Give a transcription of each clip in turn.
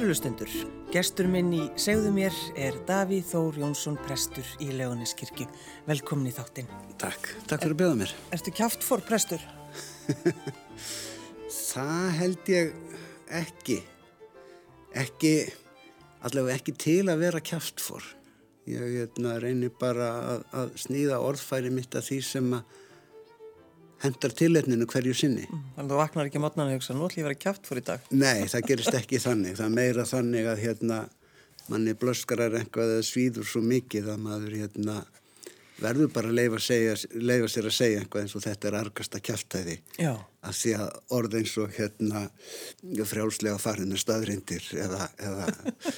Kærulustendur, gestur minn í segðu mér er Davíð Þór Jónsson, prestur í Leóniskirkju. Velkomin í þáttinn. Takk, takk fyrir að beða mér. Erstu kjáft fór prestur? Það held ég ekki. Ekki, allavega ekki til að vera kjáft fór. Ég hérna, reynir bara að, að snýða orðfæri mitt að því sem að hendar tilhenninu hverju sinni. Mm, þannig að þú vaknar ekki mótnan að hugsa, nú ætlum ég að vera kjátt fór í dag. Nei, það gerist ekki þannig. Það er meira þannig að hérna, manni blöskarar einhvað eða svíður svo mikið að maður hérna, verður bara að leifa, segja, leifa sér að segja einhvað eins og þetta er argasta kjáttæði. Já. Að því að orð eins og hérna, frjálslega farinu staðrindir eða, eða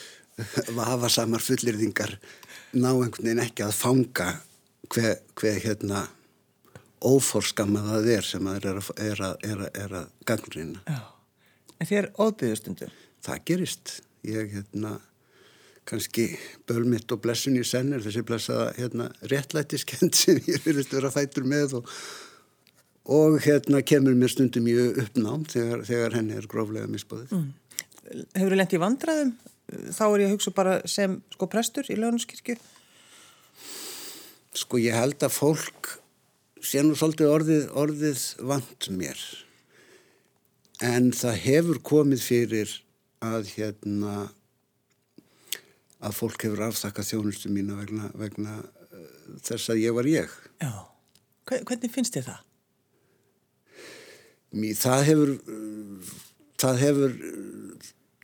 vafasamar fullirðingar ná einhvern veginn ekki að fanga hver, hver hérna óforskama það er sem það er að, er að, er að, er að ganglýna. Já, en þér óbyggðustundu? Það gerist. Ég, hérna, kannski bölmitt og blessun í senn er þessi blessaða, hérna, réttlætiskend sem ég vilist vera fætur með og, og hérna kemur mér stundum í uppnám þegar, þegar henni er gróflega misbóðið. Mm. Hefur þú lendið í vandraðum? Þá er ég að hugsa bara sem sko prestur í lögnuskirkju? Sko ég held að fólk sé nú svolítið orðið, orðið vant mér. En það hefur komið fyrir að hérna að fólk hefur aftakað þjónustu mína vegna, vegna uh, þess að ég var ég. Já, hvernig finnst þið það? Mér, það hefur það hefur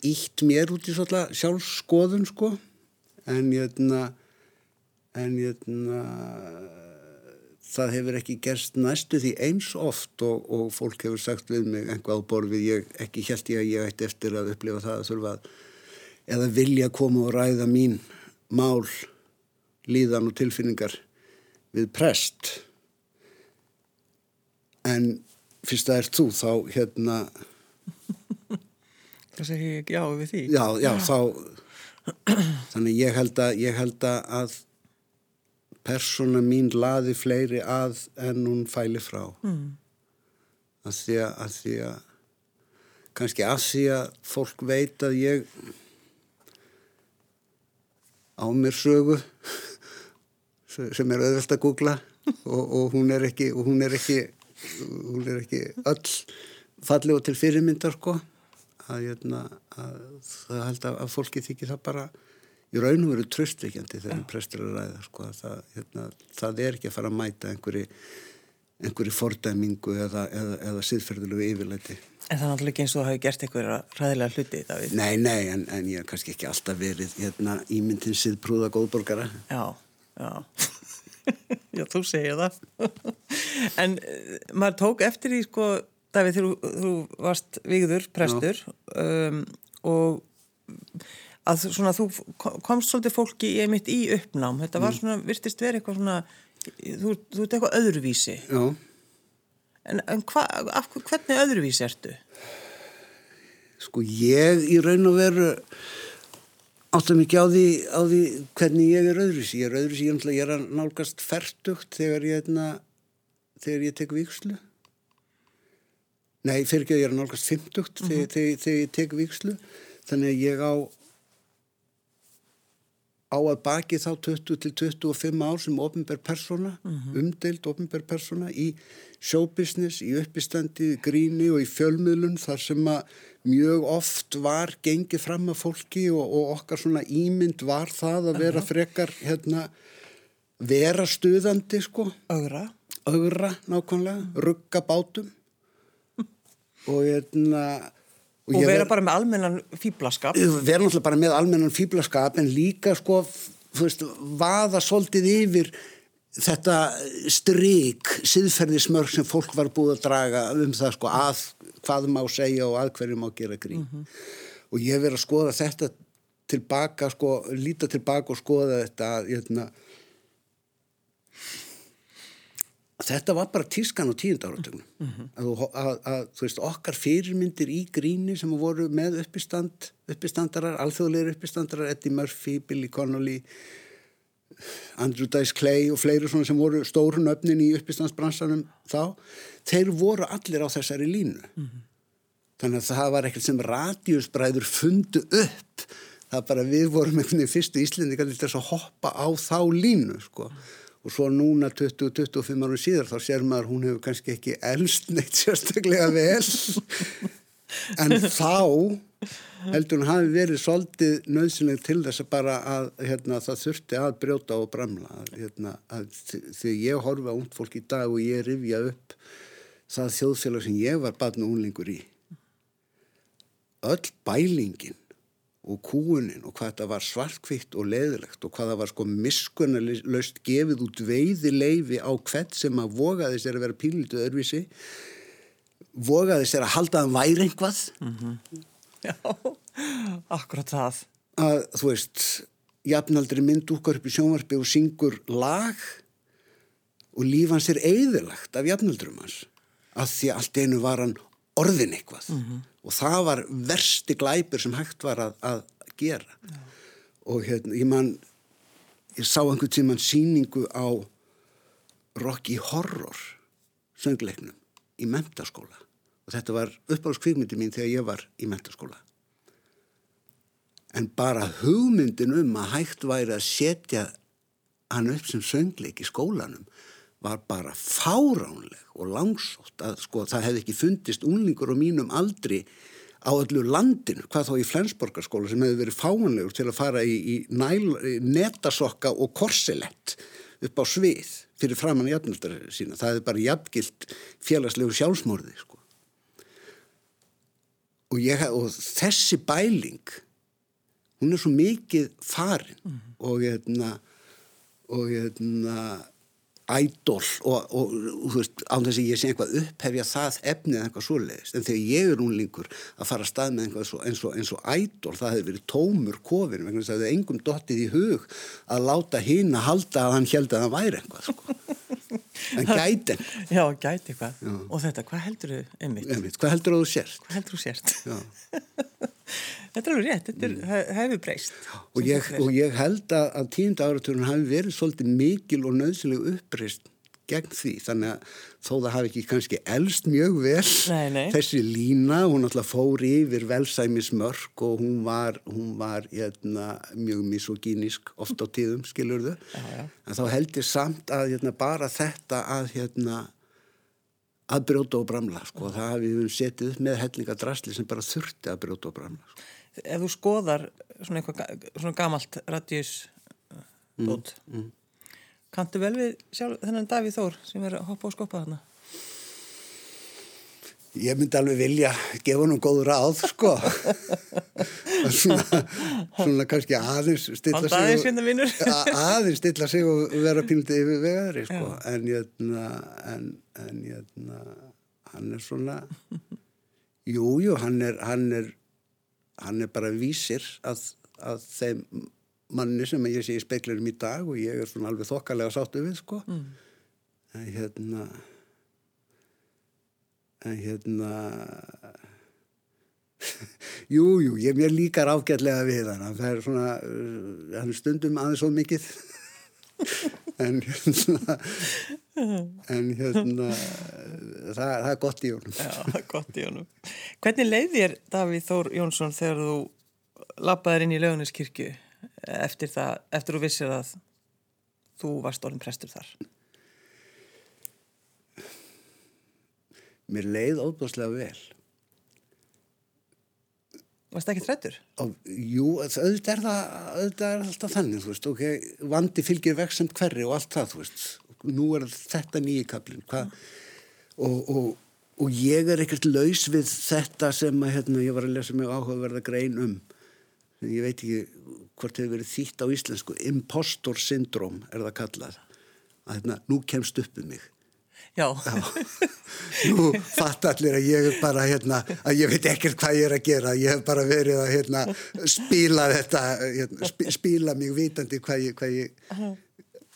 ítt mér út í svolítið sjálfskoðun sko. En hérna en hérna það hefur ekki gerst næstu því eins oft og, og fólk hefur sagt við mig einhvað á borð við ég ekki held ég að ég ætti eftir að upplifa það að þurfa að eða vilja koma og ræða mín mál, líðan og tilfinningar við prest. En fyrst að er þú þá hérna Það segir ég ekki já við því. Já, já, þá þannig ég held að ég held að persóna mín laði fleiri að en hún fæli frá mm. að því að, að því að kannski að því að fólk veit að ég á mér sögu sem er auðvelt að googla og, og hún er ekki og hún er ekki hún er ekki öll fallið og til fyrirmyndar sko að, hérna, að, að það held að fólki þykir það bara í raun og veru tröstveikjandi þegar prestur er að ræða sko, það, hérna, það er ekki að fara að mæta einhverju, einhverju fordæmingu eða, eða, eða siðferðilegu yfirleiti. En það er náttúrulega ekki eins og það hefur gert einhverja ræðilega hluti, Davíð. Nei, nei, en, en ég har kannski ekki alltaf verið hérna, ímyndin siðprúða góðborgara. Já, já. já, þú segir það. en uh, maður tók eftir því, sko, Davíð, þú, þú varst vigður, prestur um, og að svona, þú komst svolítið fólki í einmitt í uppnám, þetta var mm. svona, virtist verið eitthvað svona, þú, þú ert eitthvað öðruvísi. Já. En, en hva, af, hvernig öðruvísi ertu? Sko ég í raun og veru áttum ekki á því, á því hvernig ég er öðruvísi. Ég er öðruvísi, ég, ég er að nálgast færtugt þegar ég, hérna, þegar ég tek vikslu. Nei, fyrir ekki að ég er að nálgast fymtugt mm -hmm. þegar, þegar, þegar ég tek vikslu. Þannig að ég á á að baki þá 20 til 25 ár sem ofinberð persóna, mm -hmm. umdeild ofinberð persóna í showbusiness, í uppistandi, gríni og í fjölmiðlun þar sem að mjög oft var gengið fram af fólki og, og okkar svona ímynd var það að vera frekar hérna, vera stuðandi sko. Ögra. Ögra nákvæmlega, rugga bátum og hérna Og, og vera bara með almennan fýblaskap. Vera náttúrulega bara með almennan fýblaskap en líka sko, þú veist, vaða svolítið yfir þetta stryk, siðferðismörg sem fólk var búið að draga um það sko að hvað má segja og að hverju má gera grín. Mm -hmm. Og ég verið að skoða þetta tilbaka, sko, líta tilbaka og skoða þetta ég veit, þetta var bara tískan á tíund áratögnum mm -hmm. að, að, þú veist okkar fyrirmyndir í gríni sem voru með uppistand, uppistandarar alþjóðleir uppistandarar, Eddie Murphy Billy Connolly Andrew Dice Clay og fleiri svona sem voru stórun öfnin í uppistandsbransanum þá, þeir voru allir á þessari línu. Mm -hmm. þannig að það var ekkert sem radíusbræður fundu upp. Það bara við vorum einhvern veginn fyrstu Íslandi til þess að hoppa á þá línu sko og svo núna 20-25 árum síðar þá sér maður hún hefur kannski ekki elst neitt sérstaklega vel. En þá heldur hún hafi verið svolítið nöðsynleg til þess að bara að hérna, það þurfti að brjóta og bramla hérna, því ég horfa út fólk í dag og ég rifja upp það þjóðfélag sem ég var barn og unlingur í. Öll bælingin og kúunin og hvað það var svartkvitt og leðilegt og hvað það var sko miskunnulegst gefið út veiði leifi á hvert sem að vogaði sér að vera pílitu öðruvísi vogaði sér að halda að væri einhvað mm -hmm. Já, akkurat það. Að þú veist jafnaldri mynd úkar upp í sjónvarpi og syngur lag og lífans er eigðilagt af jafnaldrum hans. Að því allt einu var hann orðin eitthvað mm -hmm. og það var versti glæpur sem hægt var að, að gera Já. og hérna, ég man ég sá einhvern tíman síningu á Rocky Horror söngleiknum í mentaskóla og þetta var uppáðskvíkmyndi mín þegar ég var í mentaskóla en bara hugmyndin um að hægt væri að setja hann upp sem söngleik í skólanum var bara fáránleg og langsótt að sko það hefði ekki fundist unlingur og mínum aldri á öllu landinu, hvað þá í Flensborgarskóla sem hefði verið fáanlegur til að fara í, í, næl, í netasokka og korselett upp á svið fyrir framann í jafnaldar sína. Það hefði bara jafngilt félagslegu sjálfsmorði sko. og, ég, og þessi bæling hún er svo mikið farin mm -hmm. og ég hefna og ég hefna ædol og, og, og þú veist, án þess að ég sé eitthvað upphefja það efnið eða eitthvað svoleiðist en þegar ég er unlingur að fara að stað með eitthvað eins og, eins og ædol, það hefur verið tómur kofin, vegna þess að það hefur engum dottið í hug að láta hinn að halda að hann held að það væri eitthvað sko. en gæti Já, gæti eitthvað, og þetta, hvað heldur þau einmitt? einmitt? Hvað heldur þú sért? Hvað heldur þú sért? þetta er alveg rétt, þetta mm. hefur breyst og ég, og ég held að, að tíund áraturinn hafi verið svolítið mikil og nöðsileg uppreist gegn því, þannig að þó það hafi ekki kannski elst mjög vel nei, nei. þessi lína, hún alltaf fór yfir velsæmismörk og hún var, hún var hérna, mjög misogínisk oft á tíðum, skilur þau já, já. en þá held ég samt að hérna, bara þetta að hérna að brjóta og bramla sko. það hafið við setið upp með hellingadrasli sem bara þurfti að brjóta og bramla sko. Ef þú skoðar svona, eitthvað, svona gamalt radjus dót mm, mm. kanntu vel við sjálf þennan Davíð Þór sem er að hoppa og skoppa þarna Ég myndi alveg vilja gefa hann um góð ráð sko svona, svona kannski aðeins stilla sig aðeins, og, aðeins stilla sig og vera píldi yfir vegaðri sko. en ég en, en ég hann er svona jújú, jú, hann er hann er, hann er bara vísir að, að þeim manni sem ég sé í speiklerum í dag og ég er svona alveg þokkalega sáttu við sko mm. en hérna hérna jújú, jú, ég mér líkar ágætlega við hann það er svona, uh, hann stundum aðeins svo mikið. En hérna en hérna það, það er gott í honum. Já, gott í honum. Hvernig leið þér Davíð Þór Jónsson þegar þú lappaðir inn í löguniskirkju eftir það, eftir þú vissir að þú varst orðin prestur þar mér leið óbúslega vel Varst það ekki þrættur? Jú, auðvitað er það auðvitað er alltaf þannig, þú veist okay, vandi fylgir veksamt hverri og allt það þú veist, nú er þetta nýji kaplin mm. og, og, og ég er ekkert laus við þetta sem að, hérna, ég var að lesa mjög áhugaverða grein um ég veit ekki hvort hefur verið þýtt á íslensku impostor syndrom er það kallað að hérna, nú kemst upp um mig Já. Já. Nú fatt allir að ég er bara hérna, að ég veit ekkert hvað ég er að gera, ég hef bara verið að hérna, spíla þetta, hérna, spíla mig vitandi hvað ég, hvað ég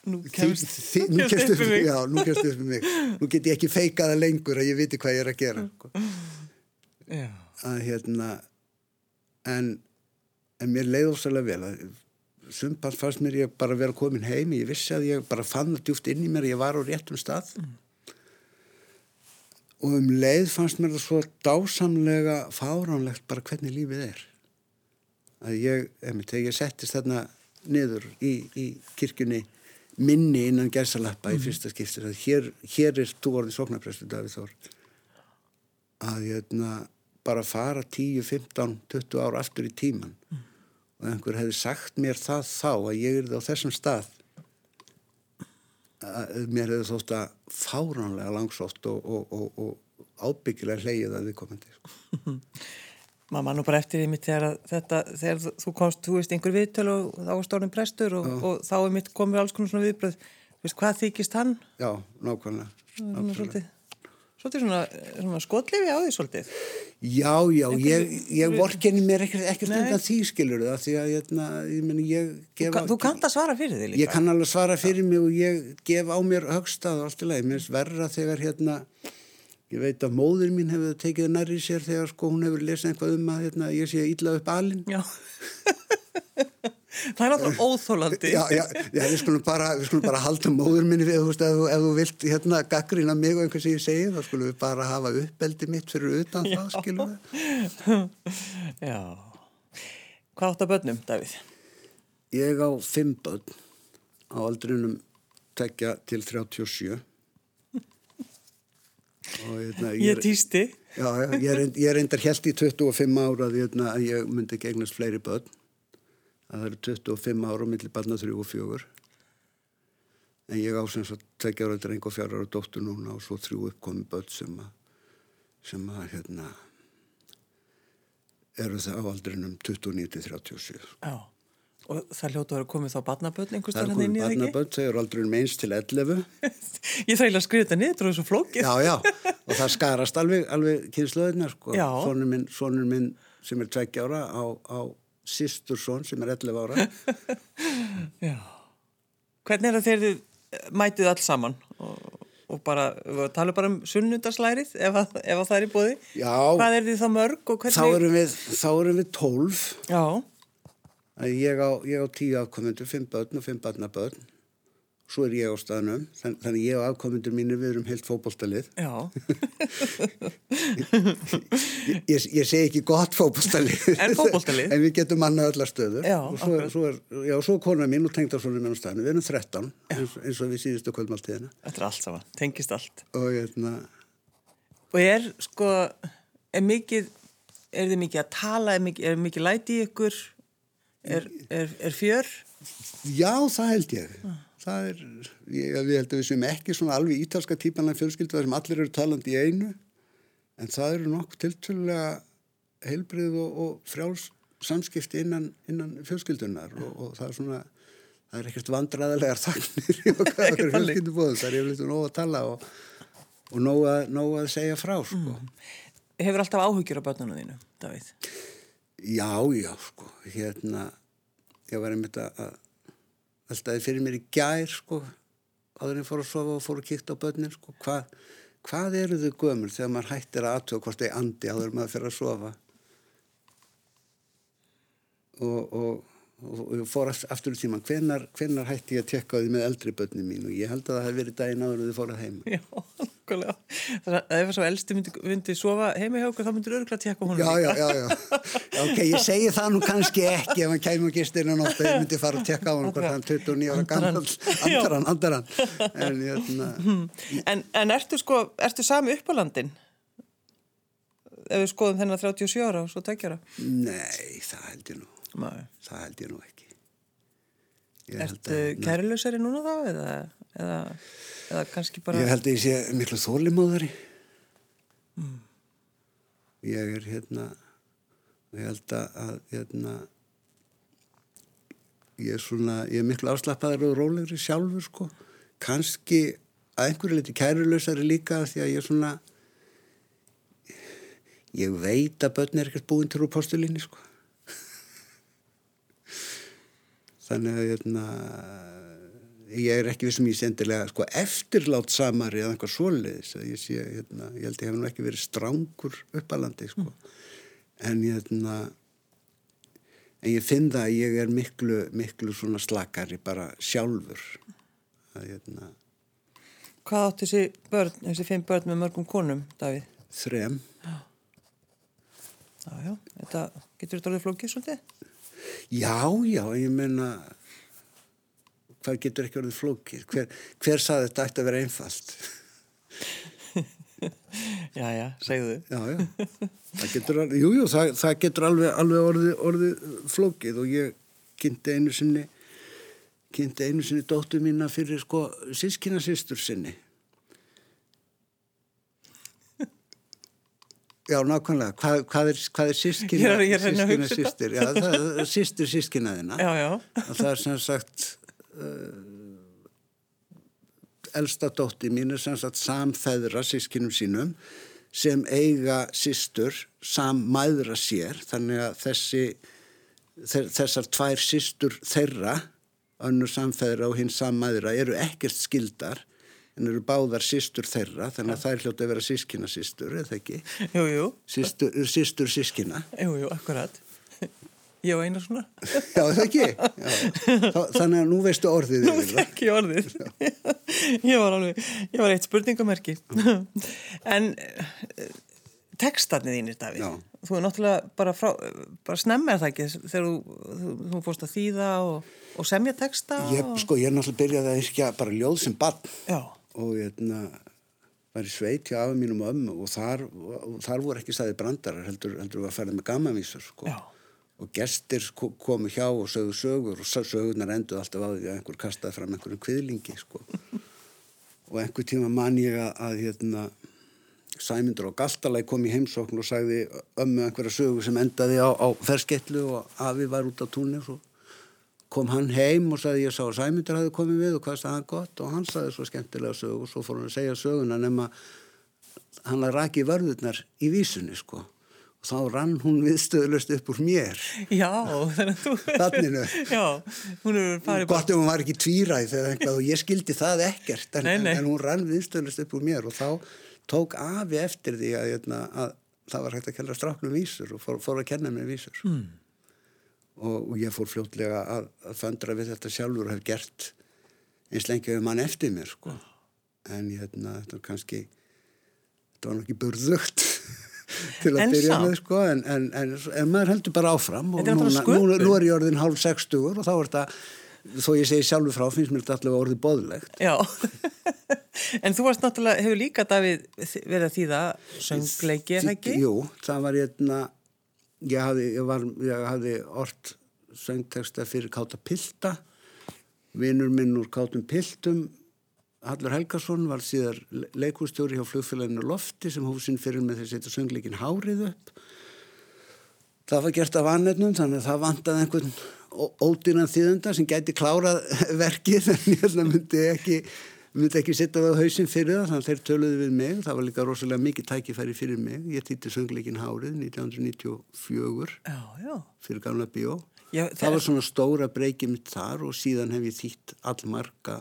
Nú kemst, þi, nú kemst upp um mig. Já, nú kemst upp um mig. Nú get ég ekki feikaða lengur að ég viti hvað ég er að gera. Sko. Já. Að hérna, en, en mér leiði ósæðilega vel að sumpans fannst mér ég bara vera komin heim, ég vissi að ég bara fann það djúft inn í mér að ég var á réttum stað. Mm og um leið fannst mér það svo dásamlega fáránlegt bara hvernig lífið er að ég, emi, þegar ég settist þarna niður í, í kirkjunni minni innan gerðsalappa mm. í fyrsta skiptir að hér, hér er þú orðið sóknarprestu Davíð Þór að ég hérna, bara fara 10, 15, 20 ára aftur í tíman mm. og einhver hefði sagt mér það þá að ég er það á þessum stað að mér hefði þótt að fáránlega langsótt og, og, og, og ábyggilega hleyið að við komandi sko. mann og bara eftir því mitt þegar, þetta, þegar þú komst, þú veist, einhver viðtöl og þá var stórnum prestur og, og þá er mitt komið alls konar svona viðbröð veist, hvað þykist hann? Já, nákvæmlega, nákvæmlega. Svolítið, svona, svona skotlifi á því svolítið Já, já, Einhver, ég, ég vorkenni mér ekkert, undan því skilur það því að hérna, ég, meni, ég Þú, kann, þú kannt að svara fyrir því líka Ég kann alveg svara fyrir mig og ég gef á mér högstað og allt í lagi, mér er verra þegar hérna Ég veit að móður mín hefur tekið nærri sér þegar sko hún hefur lesið eitthvað um að hérna, ég sé illa upp alin. Já. það er alltaf óþólandi. Já, já, já við, skulum bara, við skulum bara halda móður minni við, þú veist, ef, ef þú vilt hérna gaggrina mig og einhvers sem ég segi, þá skulum við bara hafa uppeldi mitt fyrir utan já. það, skilum við. Já. Hvað átt að börnum, Davíð? Ég á fimm börn á aldrinum tekja til 37 Hérna, ég, ég týsti já, já, ég, reynd, ég reyndar helt í 25 ára að, hérna, ég myndi gegnast fleiri börn það eru 25 ára millir barna 3 og 4 en ég ásens að tekja ára dreng og fjara ára dóttur núna og svo þrjú uppkomi börn sem að sem að hérna eru það á aldrinum 29-37 Já. Og það hljótu að vera komið þá barnaböld einhvers Það er komið barnaböld, þau eru aldrei um eins til 11 Ég þræla að skrifa þetta niður, það er svo flókið. Já, já, og það skarast alveg, alveg kynnslöðunar sko. Sónur minn, minn sem er 20 ára á, á sístur són sem er 11 ára. Já. Hvernig er það þegar þið mætið alls saman? Og, og bara, tala bara um sunnundaslærið ef, að, ef að það er í bóði Já. Hvað er þið þá mörg og hvernig Þá erum við, þá erum við 12 Já. Ég á, ég á tíu afkomendur, fimm börn og fimm barnabörn. Svo er ég á staðnum. Þann, þannig ég og afkomendur mínu við erum heilt fókbólstalið. Já. ég, ég segi ekki gott fókbólstalið. En en við getum manna öllar stöður. Já. Og svo, svo er, já, svo er kona mín og tengd á svona minn á staðnum. Við erum 13 eins, eins og við síðustu kvöldmáltíðina. Þetta er allt saman. Tengist allt. Og ég er Og er sko, er mikið, er þið mikið að tala, er mikið, er mikið læti í ykkur? Er, er, er fjör? Já, það held ég. Það er, ég, við heldum við sem ekki svona alveg ítalska típanlega fjölskyldu sem allir eru talandi í einu en það eru nokkuð tiltvölulega heilbrið og, og frjáls samskipti innan, innan fjölskyldunar og, og það er svona, það er ekkert vandraðilegar þagnir í okkar fjölskyldu bóðum, það er yfirleitt nóg að tala og, og nóg, að, nóg að segja frá, sko. Mm. Hefur alltaf áhugjur á börnunum þínu, Davíð? Já, já, sko, hérna, ég var einmitt að veltaði fyrir mér í gær, sko, áður en fór að sofa og fór að kíkta á börnin, sko, hvað, hvað eru þau gömur þegar maður hættir að aðtöða hvort þeir andi áður en maður fyrir að sofa? Og, og og fór aftur í tíman hvenar, hvenar hætti ég að tekka á því með eldri börnum mín? Og ég held að það hef verið daginn áður og þið fórað heima Já, okkurlega Þannig að ef það svo eldsti myndi, myndi sofa heima hjá okkur þá myndir örgulega tekka honum já, já, já, já, ok, ég segi það nú kannski ekki ef hann kæmi og gistir en ofta ég myndi fara að tekka á hann hvort hann 29 ára gammal andaran, andaran. En, jötna, hmm. en, en ertu sko, ertu sami upp á landin? Ef við skoðum þennan 37 ára og svo tekjara? Nei, það held ég nú Nei. það held ég nú ekki. Ertu kærilausari núna þá eða, eða, eða kannski bara Ég held að ég sé miklu þólimóðari mm. ég er hérna ég held að hérna ég er svona ég er miklu afslappaður og rólegri sjálfur sko. Kannski að einhverju liti kærilausari líka því að ég er svona ég veit að börn er ekkert búin til úr postulíni sko þannig að hérna, ég er ekki vissum ég sendilega sko, eftirlátt samari eða einhver svoleiðis ég, sé, hérna, ég held að ég hef nú ekki verið strángur uppalandi sko. mm. en, hérna, en ég finn það að ég er miklu, miklu svona slakari bara sjálfur að, hérna, Hvað átt þessi börn, þessi fimm börn með mörgum konum, Davíð? þrem. Já, já, þetta getur þetta orðið flókið svolítið? Já, já, ég meina, hvað getur ekki orðið flókið? Hver, hver saði þetta ætti að vera einfalt? Já, já, segðu þau. Já, já, það getur, al- jú, jú, það, það getur alveg, alveg orðið, orðið flókið og ég kynnti einu sinni, kynnti einu sinni dóttu mína fyrir sko sískina sýstur sinni. Já, nákvæmlega, hvað, hvað er, hvað er sískina, sískina sýstir? Já, það er sýstur sískina þina. Já, já, Og það er sem sagt uh, elsta dótti mín er sem sagt samfæðra sískinum sínum sem eiga sístur sammæðra sér. Þannig að þessi þessar tvær sístur þeirra önnur samfæðra og hinn sammæðra eru ekkert skildar en eru báðar sístur þeirra þannig að það er hljótt að vera sískina sístur eða ekki? Jú, jú, sístur, sístur sískina jú, jú, akkurat. Ég var eina svona. já það ekki? Já. Þannig að nú veistu orðið Nú þekki ég orðið. Ég var alveg, ég var eitt spurningamerki. En eh, textarnir þínir, Davíð, þú er náttúrulega bara, frá, bara snemma er það ekki? Þegar þú, þú, þú fórst að þýða og, og semja Ég, og... sko, ég er náttúrulega byrjaði að yrkja bara ljóð sem barn. Já, og ég var í sveit hjá afa mínum og ömmu og þar, og þar voru ekki staði brandarar heldur, heldur að fara með gammavísur sko. Og gestir ko- komu hjá og sögðu sögur og sö- sögurnar enduð alltaf á því að einhver kastaði fram einhverjum kviðlingi sko. og einhver tíma man ég að, að hérna, Sæmundur og Galtalæg kom í heimsókn og sagði ömmu einhverja sögu sem endaði á, á ferskettlu og afi var út á túnir og kom hann heim og sagði ég sá að Sæmundur hafði komið við og hvað sagði hann gott og hann sagði svo skemmtilega sögu og svo fór hann að segja söguna nema hann að raki vörðurnar í vísunni sko og þá rann hún viðstöðlust upp úr mér já, þannig að þú... Þarninu. Já, hún er farið gott ef hún var ekki tvíræð eða eitthvað og ég skildi það ekkert en, Nei, nei. en hún rann viðstöðlust upp úr mér og þá tók afi eftir því að, að, að það var hægt að kenna stráknum vísur og fór, fór að kenna mér vísur mm. Og, og ég fór fljótlega að, að föndra við þetta sjálfur og hef gert eins lengi ef mann eftir mér sko. en hérna, þetta var kannski þetta var nokkið burðugt til að En byrja samt. með sko en, en, en, maður heldur bara áfram og núna, núna, nú er ég orðin hálf sextugur og þá er þetta þó ég segi sjálfur frá finnst mér þetta allavega orðið boðlegt Já, en þú varst náttúrulega, hefur líka Davíð verið að þýða söngleiki, er það ekki? Jú, það var hérna ég hafði, ég var, ég hafði ort söngteksta fyrir Káta Pilta. Vinnur minn úr Kátum Piltum Hallur Helgason var síðar leikústjóri hjá flugfélaginu Lofti sem hófsinn fyrir með þess að setja söngleikin Hárið upp. Það var gert af annetnum þannig að það vantaði einhvern ódýran þýðenda sem gæti klárað verkið en ég held að myndi ekki myndi ekki sitta við á hausinn fyrir það þannig að þeir töluðu við mig. Það var líka rosalega mikið tækifæri fyrir mig. Ég týtti söngleikin Hárið 1994 Já, já. fyrir gamla bíó. Já, það var svona stóra breykið mitt þar og síðan hef ég þýtt allmarga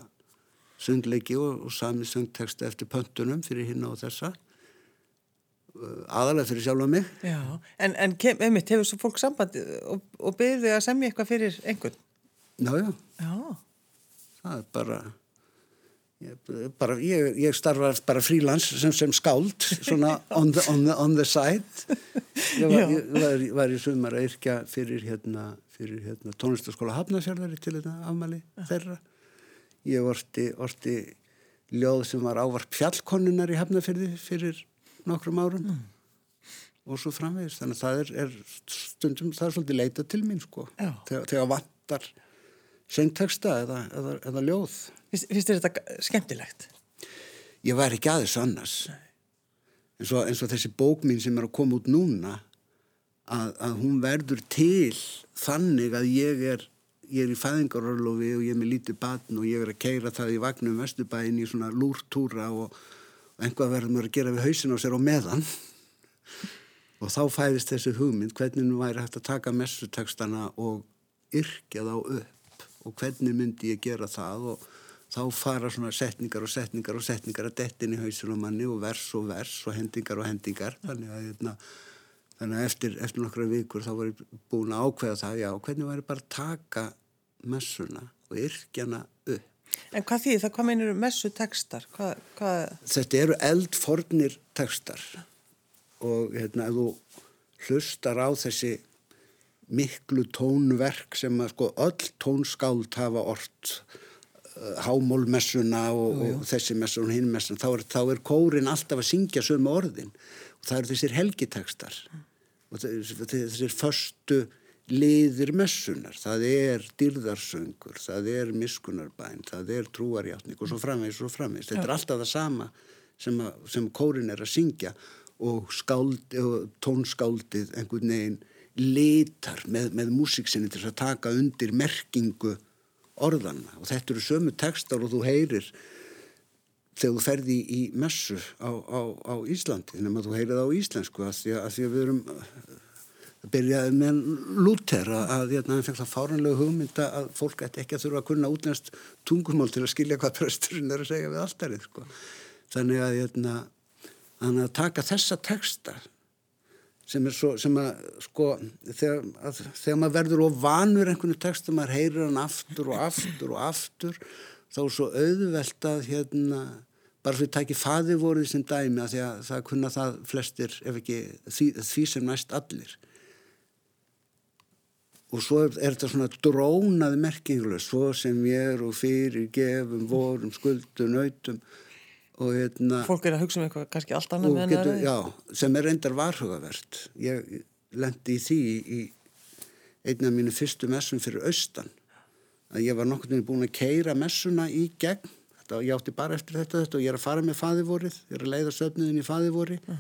söngleiki og, og sami söngteksta eftir pöntunum fyrir hinna og þessa. Uh, aðalega fyrir sjálfa mig. Já, en, en kem, einmitt, hefur svo fólk samband og, og byrðu þig að semja eitthvað fyrir einhvern? já, já, það er bara bara, ég, ég starfa bara frílans sem, sem skáld svona on the, on the, on the side. Ég var, ég var, var í sumar að yrkja fyrir hérna, fyrir hérna tónlistaskóla Hafnarfjörðari til þetta afmæli þeirra. Ég orti, orti ljóð sem var ávarp fjallkonnunar í Hafnarfjörði fyrir nokkrum árum og svo framvegis. Þannig að það er, er stundum, það er svolítið leita til mín sko þegar, þegar vantar söngteksta eða, eða, eða ljóð. Finnst þér þetta skemmtilegt? ég væri ekki aðeins annars. Eins og, eins og þessi bók mín sem er að koma út núna að, að hún verður til þannig að ég er ég er í fæðingarorlofi og ég er með lítið batn og ég er að keira það í vagnum Vesturbæin í svona lúrtúra og, og einhvað verður maður að gera við hausin á sér og meðan. Og þá fæðist þessi hugmynd hvernig nú væri hægt að taka messutekstana og yrkja þá upp og hvernig myndi ég gera það? Og þá fara svona setningar og setningar og setningar að dettin í hausin og manni og vers og vers og hendingar og hendingar. Þannig að, hérna, þannig að eftir, eftir nokkra vikur þá var ég búin að ákveða það já, hvernig væri bara að taka messuna og yrkjana upp? En hvað því það, hvað meinir messu tekstar? Hvað, hvað... Þetta eru eldfornir tekstar og hérna ef þú hlustar á þessi miklu tónverk sem að sko öll tónskáld hafa orrt uh, hámólmessuna og, jú, jú. og þessi messun og hinn messun þá er, þá er kórin alltaf að syngja sömu orðin. Og það eru þessir helgitekstar og þessir förstu liðir messunar, það er dyrðarsöngur, það er miskunarbæn, það er trúarjátning og svo framvegs og framvegs, þetta er alltaf það sama sem, að, sem kórin er að syngja og, skáld, og tónskáldið einhvern veginn litar með, með músiksinni til að taka undir merkingu orðana og þetta eru sömu textar og þú heyrir þegar þú ferði í messu á, á, á Íslandi nema þú heyrið á íslensku að því að, að, því að við erum að byrjaði með Luther að, að hérna, hann fekk það fáranlega hugmynda að fólk ætti ekki að þurfa að kunna útnæst tungumál til að skilja hvað presturinn er að segja við alltarið sko. þannig að hérna, að taka þessa texta sem er svo, sem að sko, þegar, að, þegar maður verður og vanur einhvern textu, maður heyrir hann aftur og aftur og aftur, þá er svo auðvelt að hérna, bara fyrir að taki faði voruð sem dæmi að því að það kunna það flestir, ef ekki því, því sem næst allir. Og svo er, er þetta svona drónaði merkinguleg, svo sem ég er og fyrir gefum, vorum, skuldum, nautum og hérna fólk er að hugsa um eitthvað kannski allt annað með hennar já, sem er reyndar varhugavert. Ég lendi í því í einna af mínu fyrstu messum fyrir austan að ég var nokkur búin að keira messuna í gegn. Þetta, ég átti bara eftir þetta, þetta og ég er að fara með faðivorið ég er að leiða söfniðin í faðivori mm.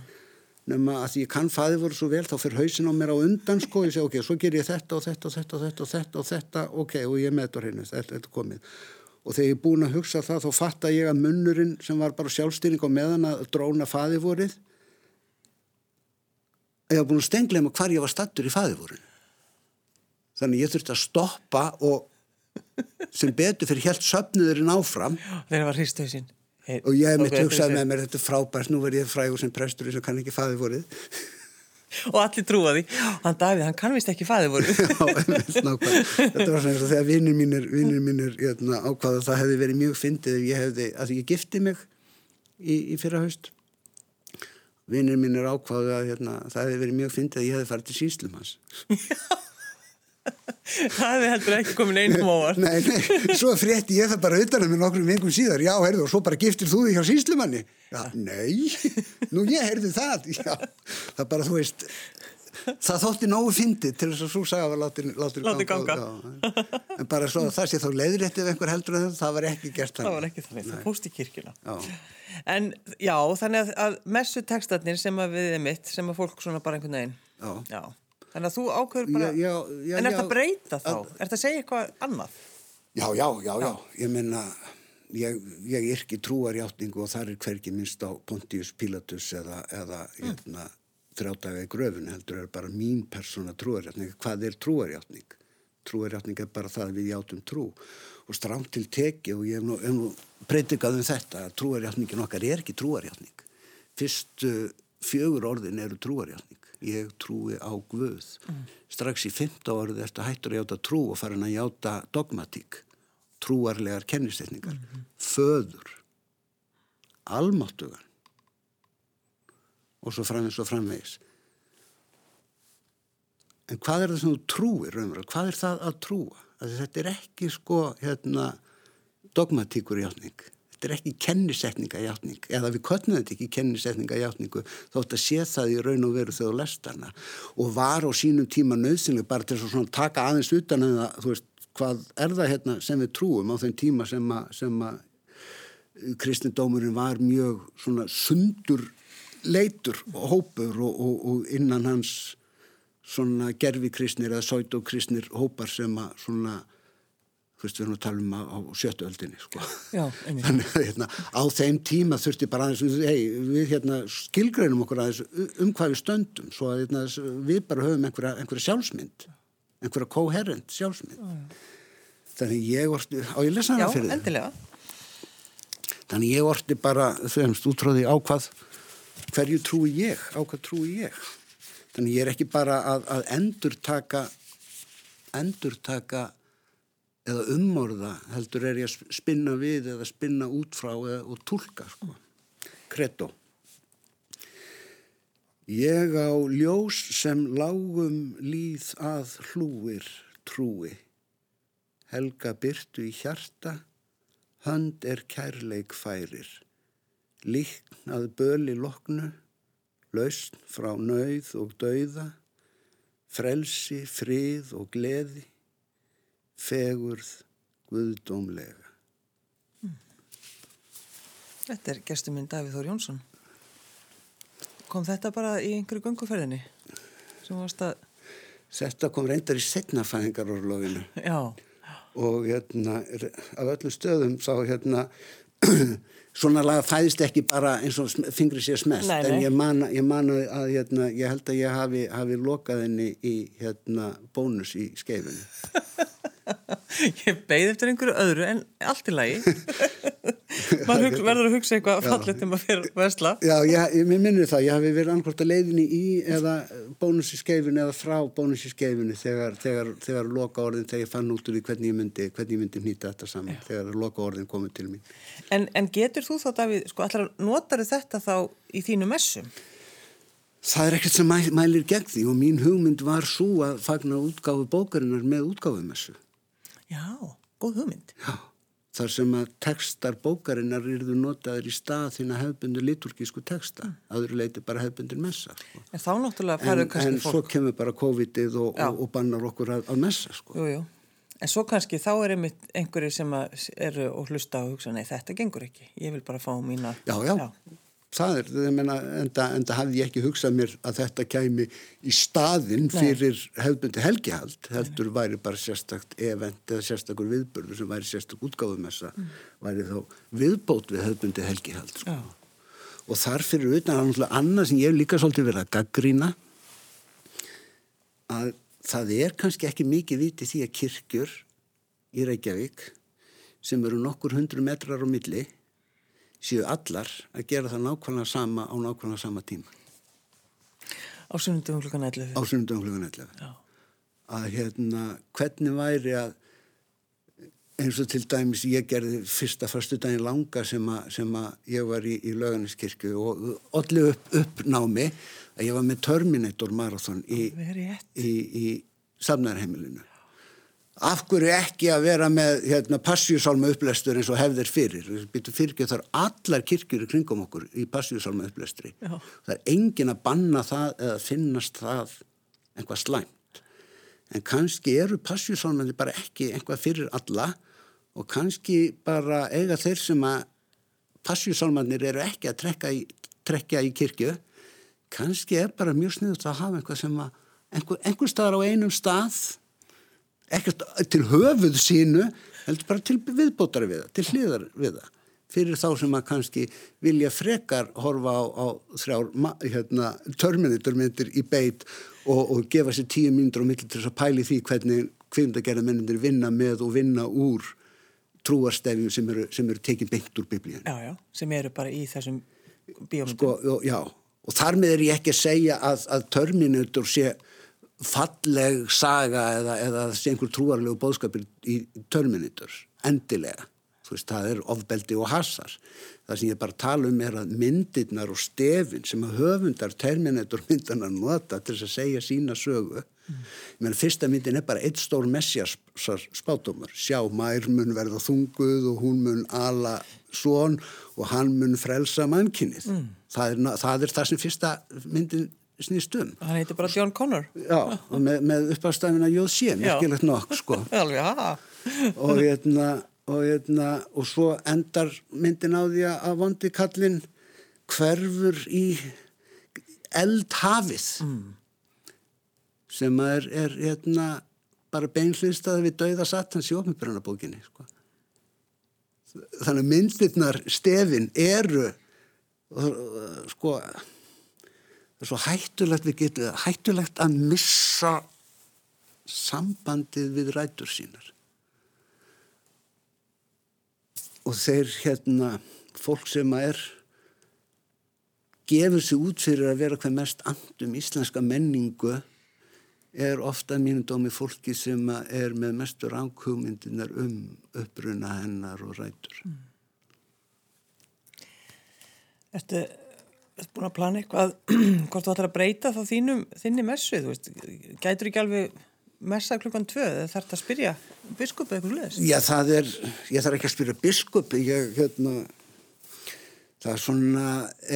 nema að ég kann faðivori svo vel þá fyrir hausin á mér á undan sko. Ég segi ok, svo ger ég þetta og þetta og þetta og þetta og þetta og þetta ok, og ég meður henni, þetta er komið og þegar ég er búin að hugsa það þá fatta ég að munnurinn sem var bara sjálfstýring og meðan að dróna faðivorið að ég var búin að stengla um hvar ég var stattur í faðivorinu þannig ég þurfti að stoppa og sem betur fyrir helt söpniðurinn áfram þegar var hristöðsinn og ég hef mitt hugsað með mér þetta er frábært, nú verð ég frægur sem prestur sem kann ekki faðivorið og allir trúa því. Hann Davíð, hann kann vist ekki fæði voru. Þetta var svona þegar vinnir mínir, vinnir mínir jötna, hérna, ákvaða það hefði verið mjög fyndið ef ég hefði, að ég gifti mig í, í fyrra haust vinnir mínir ákvaða að jötna, það hefði verið mjög fyndið að ég hefði farið til síslum hans það hefði heldur ekki komin einum óvar nei, nei, svo frétti ég það bara utan að mér nokkrum vingum síðar. Já, heyrðu, og svo bara giftir þú þig hjá síslumanni já, nei, nú ég heyrði það. Já, það bara, þú veist það þótti nógu fyndið til þess að svo sagða að láti, ganga, ganga. Já, en bara svo að það sé þá leiðrétt ef einhver heldur að það var ekki gert þannig. Það var ekki þannig, það fóst í kirkina já. en já, þannig að, að messu textatnir sem að við er mitt sem að fólk svona bara einhvern veginn já Þannig að þú ákveður bara, já, já, en er þetta breyta þá? Að, er þetta að segja eitthvað annað? Já, já, já, já, ég menna, ég, ég er ekki trúarjátningu og það er hverki minnst á Pontius Pilatus eða, eða mm. hérna, þrjátaga í gröfun heldur er bara mín persóna trúarjátning. Hvað er trúarjátning? Trúarjátning er bara það við játum trú og stramt til teki og ég hef nú, nú breytikað um þetta að trúarjátningin okkar er ekki trúarjátning. Fyrstu fjögur orðin eru trúarjátning ég trúi á Guð mm. strax í 15 árið ertu hættur að játa trú og farin að játa dogmatík trúarlegar kennistetningar mm -hmm. föður almáttugan og svo framvegs og framvegis en hvað er það sem þú trúir raunverð? hvað er það að trúa? Að þetta er ekki sko hérna dogmatíkur í átning þetta er ekki kennisetninga hjáttning eða við kötnum þetta ekki kennisetninga hjáttningu þótt að sé það í raun og veru þegar þú lest hana. Og var á sínum tíma nöðsynlega bara til að taka aðeins utan en það, þú veist, hvað er það hérna sem við trúum á þeim tíma sem að, sem að uh, kristindómurinn var mjög svona sundur leitur og hópur og, og, og innan hans svona gerfikristnir eða sætókristnir hópar sem að svona Fyrst við erum að tala um á sjötuöldinni sko. þannig að hérna, á þeim tíma þurfti bara aðeins hey, við hérna, skilgreinum okkur aðeins um hvað við stöndum svo að hérna, við bara höfum einhverja, einhverja sjálfsmynd einhverja koherent sjálfsmynd. Já. þannig ég orti á ég lesa hana fyrir þið þannig ég orti bara fremst útráði á hvað hverju trúi ég, á hvað trúi ég? Þannig ég er ekki bara að, að endur taka endur taka eða umorða heldur er ég að spinna við eða spinna út frá eða, og tólka sko. Kredo. Ég á ljós sem lágum líð að hlúir trúi. Helga byrtu í hjarta, hönd er kærleik færir. Líkn að böli loknu, lausn frá nauð og dauða, frelsi, frið og gleði, fegurð, guðdómlega. Þetta er gestur minn Davíð Þór Jónsson. Kom þetta bara í einhverju varst að... Þetta kom reyndar í setnafæðingarorlofinu Já, og hérna, af öllum stöðum sá hérna, svona laga fæðist ekki bara eins og fingri sér smelt, Nei, en nei. ég man, ég man að hérna, ég held að ég hafi, hafi lokað henni í hérna, bónus í skeifinu. ég beigð eftir einhverju öðru en allt í lagi. Maður verður að hugsa eitthvað fallet um að fyrir vesla. Já, ég, ég minnir það, ég hafi verið annarkvort að leiðinni í eða bónus í skeifinu eða frá bónus í skeifinu þegar, þegar, þegar loka orðin, þegar ég fann út úr því hvernig ég myndi, hvernig ég myndi hnýta þetta saman, þegar loka orðin komið til mín. En, en getur þú þá, Davíð, sko, allar notar þetta þá í þínu messum? Það er ekkert sem mæ, mælir gegn því og mín hugmynd var svo að fagna útgáfu bókarinnar með útgáfumessu. Já, góð hugmynd. Já, þar sem að textar bókarinnar yrðu notaður í stað þína hefbundu liturgísku texta. Mm. Aður leiti bara hefbundur messa. Sko. En þá náttúrulega En, færðu kannski en svo fólk. kemur bara COVID-ið og, Já. og, og bannar okkur að, að messa. Sko. Jú, jú. En svo kannski þá er einmitt einhverju sem að eru og hlusta og hugsa, nei, þetta gengur ekki. Ég vil bara fá mína... Já, já, það er, ég meina, enda, enda hafði ég ekki hugsað mér að þetta kæmi í staðinn fyrir hefbundi helgihald, heldur væri bara sérstakt event eða sérstakur viðburður sem væri sérstak útgáfumessa, væri þá viðbót við hefbundi helgihald. Sko. Og þar fyrir utan er náttúrulega annað sem ég líka svolítið verið að gaggrína, að það er kannski ekki mikið viti því að kirkjur í Reykjavík sem eru nokkur hundru metrar á milli séu allar að gera það nákvæmlega sama á nákvæmlega sama tíma Á sunnundum klukkan 11. á sunnundum klugan 11 Já. að hérna hvernig væri að eins og til dæmis ég gerði fyrsta förstu daginn langa sem að, sem að ég var í, í lauganiskirkju og allir upp, uppnámi að ég var með Terminator Marathon í, í, í safnarheimilinu. Af hverju ekki að vera með hérna, passjúsálma upplestur eins og hefðir fyrir? Fyrir þar allar kirkjur kringum okkur í passjúsálma upplestri. Já. Það er engin að banna það eða finnast það einhvað slæmt. En kannski eru passjúsálmandi bara ekki einhvað fyrir alla og kannski bara eiga þeir sem að passjúsálmanir eru ekki að trekka í, trekja í kirkju kannski er bara mjög sniðut að hafa einhvað sem að einhver, einhver staðar á einum stað ekkert til höfuð sínu heldur bara til viðbótari við það, til hliðar við það fyrir þá sem að kannski vilja frekar horfa á, á þrjár hérna, törminiturmyndir í beit og, og gefa sér tíu mínútur á milli til þess að pæli því hvernig kvindagerða mennindir vinna með og vinna úr trúarstefjum sem eru, sem eru tekin beint úr biblíun Já, já, sem eru bara í þessum bíómyndum. sko, og, já, og þar með er ég ekki að segja að, að Terminator sé falleg saga eða, eða einhver trúarlegu bóðskapir í Terminator, endilega. Þú veist, það er ofbeldi og hasar. Það sem ég bara tala um er að myndirnar og stefin sem að höfundar Terminator myndana nota til þess að segja sína sögu. Ég meina, fyrsta myndin er bara eitt stór messjas spátumur, sjá mær mun verða þunguð og hún mun ala svon og hann mun frelsa mannkinnið mm. það, er, það er það sem fyrsta myndin snýst um Hann heitir bara John Connor. Já, með, með uppástafina Jóð sé, merkilegt nokk, sko. Og, hérna, og, hérna, og svo endar myndin á því að vondi kallinn hverfur í eldhafið mm. sem er, er hérna, bara beinhliðstæði við dauða satans í ofnbjörnabókinni, sko. Þannig að myndirnar stefin eru, sko, það er svo hættulegt við getum, hættulegt að missa sambandið við rætur sínar. Og þeir hérna, fólk sem að er gefur sig út fyrir að vera hvað mest andum íslenska menningu er ofta mínum dómi fólki sem er með mestur ánkugmyndinar um uppruna hennar og rætur. Mm. Ertu búin að plana eitthvað hvort þú ætlar að breyta þá þínum, þinni messu, gætur ekki alveg messa klukkan tvö, þarf þetta að spyrja biskup eitthvað sluðist? Já, það er, ég þarf ekki að spyrja biskup, ég, hérna, það er svona,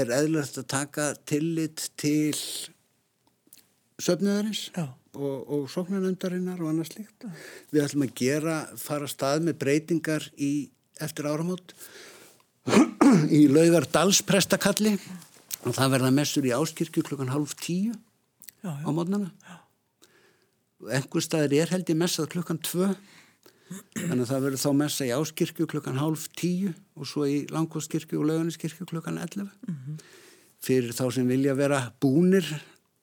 er eðlert að taka tillit til söfniðarins og, og sóknarnöndarinnar og annars líkt. Við ætlum að gera, fara stað með breytingar í, eftir áramót í laugar Dalsprestakalli og það verða messur í áskirkju klukkan halv tíu já, já. á mótnana einhver staðir er held í messað klukkan tvö þannig að það verður þá messa í áskirkju klukkan halv tíu og svo í langkostkirkju og lauganiskirkju klukkan 11 mm -hmm. fyrir þá sem vilja vera búnir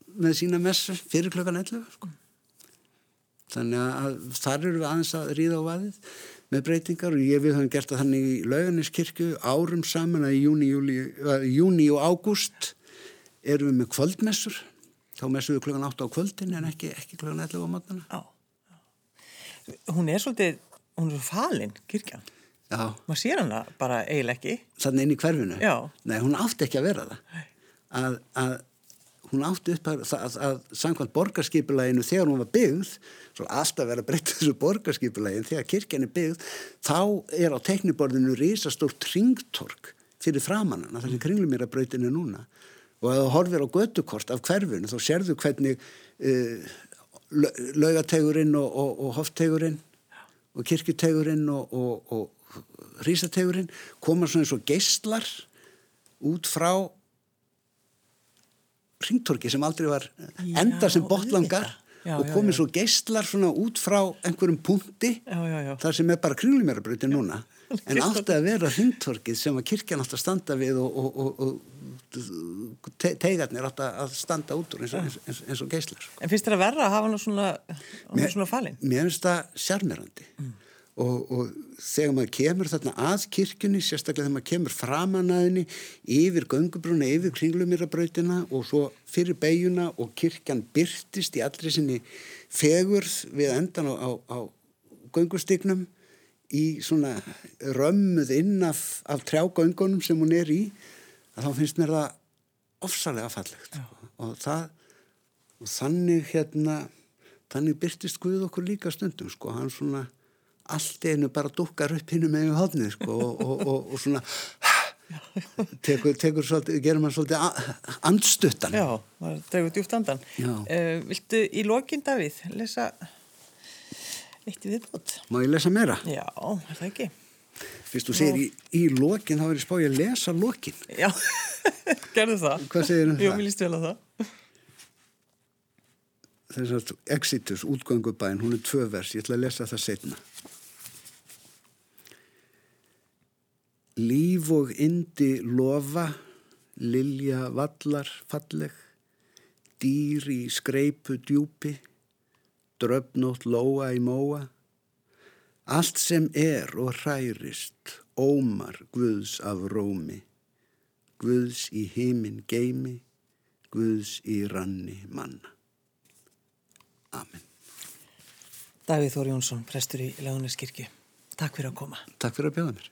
með sína messa fyrir klukkan 11 sko. þannig að þar eru við aðeins að ríða á vaðið með breytingar og ég við höfum gert það þannig í lauganiskirkju árum saman að í júni, júli, júni og ágúst erum við með kvöldmessur þá messum við klukkan 8 á kvöldin en ekki, ekki klukkan 11 á matana. Hún er svolítið hún er falinn, kirkjan Já. maður sér hana bara eiginlega ekki Þannig inn í hverfinu? Já. Nei, hún átti ekki að vera það að, að hún átti upp að, að, að samkvæmt borgarskipulæginu þegar hún var byggð svo alltaf verið að breytta þessu borgarskipulægin þegar kirkjan er byggð þá er á tekniborðinu risastórt ringtork fyrir framannana þar sem kringlumýrabrautin er núna. Og að það horfir á gödukort af hverfunu þá serðu hvernig uh, laugategurinn og, og, og hoftegurinn og kirkjutegurinn og, og rísategurinn koma svona eins og geistlar út frá ringtorki sem aldrei var enda sem botlangar já, og komið svo geistlar svona út frá einhverjum punkti já, þar sem er bara kringlumerabröyti núna. En alltaf að vera ringtorkið sem að kirkjan átt að standa við og, og, og, og te teigarnir átt að standa út úr eins, eins, eins, eins og geistlar En finnst þetta verða að hafa hann svona, svona falin? Mér finnst það sjarmirandi mm og, og þegar maður kemur þarna að kirkjunni, sérstaklega þegar maður kemur framanæðinni yfir göngubrúna, yfir kringlumýrabrautina og svo fyrir beiguna og kirkjan byrtist í allri sinni fegurð við endan á, á, á göngustygnum í svona römmuð inn af, af trjágöngunum sem hún er í að þá finnst mér það ofsalega fallegt. Og það og þannig hérna þannig byrtist Guð okkur líka stundum sko, hann svona allt einu bara dukkar upp hinn með hodnið sko, og, og, og, og svona tekur, tekur svolítið, gerir maður svolítið andstuttan. Já, það tekur djúft andan uh, Viltu í lokin Davíð lesa eitt í viðbót? Má ég lesa meira? Já, er það ekki? Fyrst þú segir í, í lokin þá er ég spáið að lesa lokin. Já, gerðu það. Hvað segir um það? Jú, mér líst vel á það. Þess að Exitus, útgöngubæn, hún er tvö vers, ég ætla að lesa það setna Líf og indi lofa, lilja vallar falleg, dýr í skreipu djúpi, dröfnótt lóa í móa. Allt sem er og hærist, ómar Guðs af rómi, Guðs í heimin geimi, Guðs í ranni manna. Amen. Davíð Þóri Jónsson, prestur í Leðuniskirkju. Takk fyrir að koma. Takk fyrir að bjóða mér.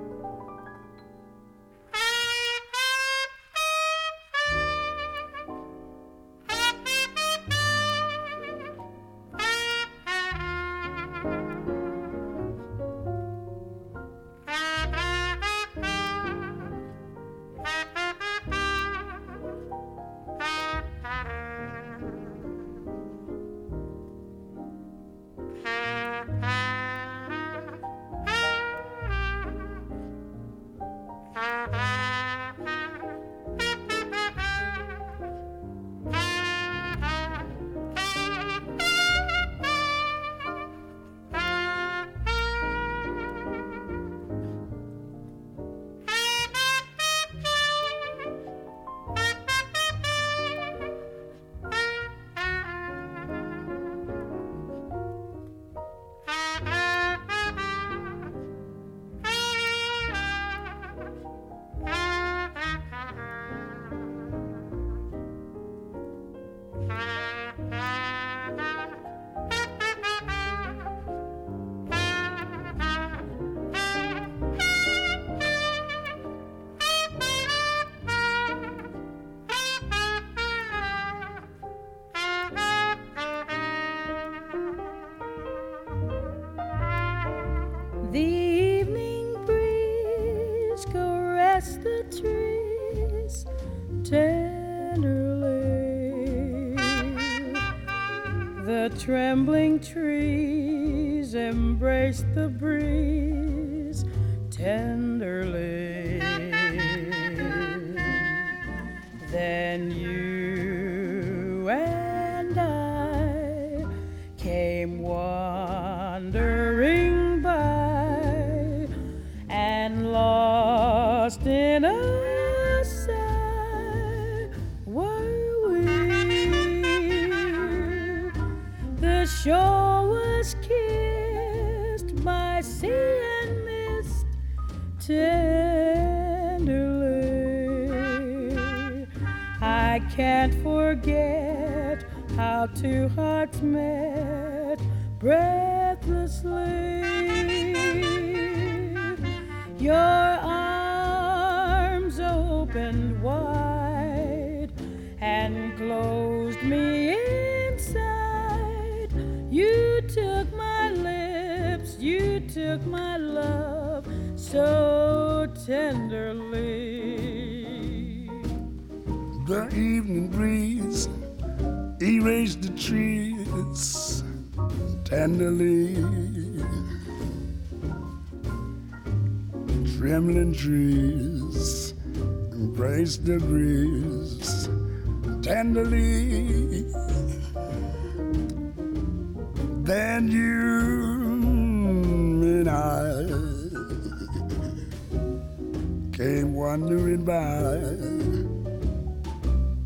tenderly. The trembling trees embrace the breeze tenderly. Two hearts met breathlessly. Your arms opened wide and closed me inside. You took my lips, you took my love so tenderly. The evening breeze erased the trees tenderly. Trembling trees embraced the breeze tenderly. Then you and I came wandering by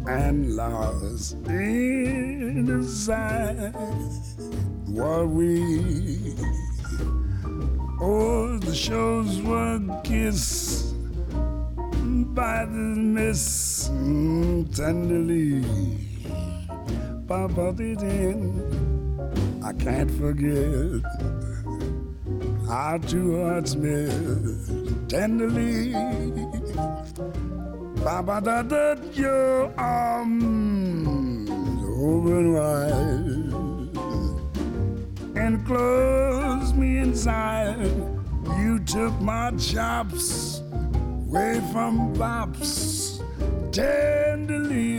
and lost in sight were we. Oh, the shows were kissed by the mist mm, tenderly. Papa did I can't forget our two hearts met tenderly. Papa da da your arms open wide and closed me inside. You took my chops away from bops tenderly.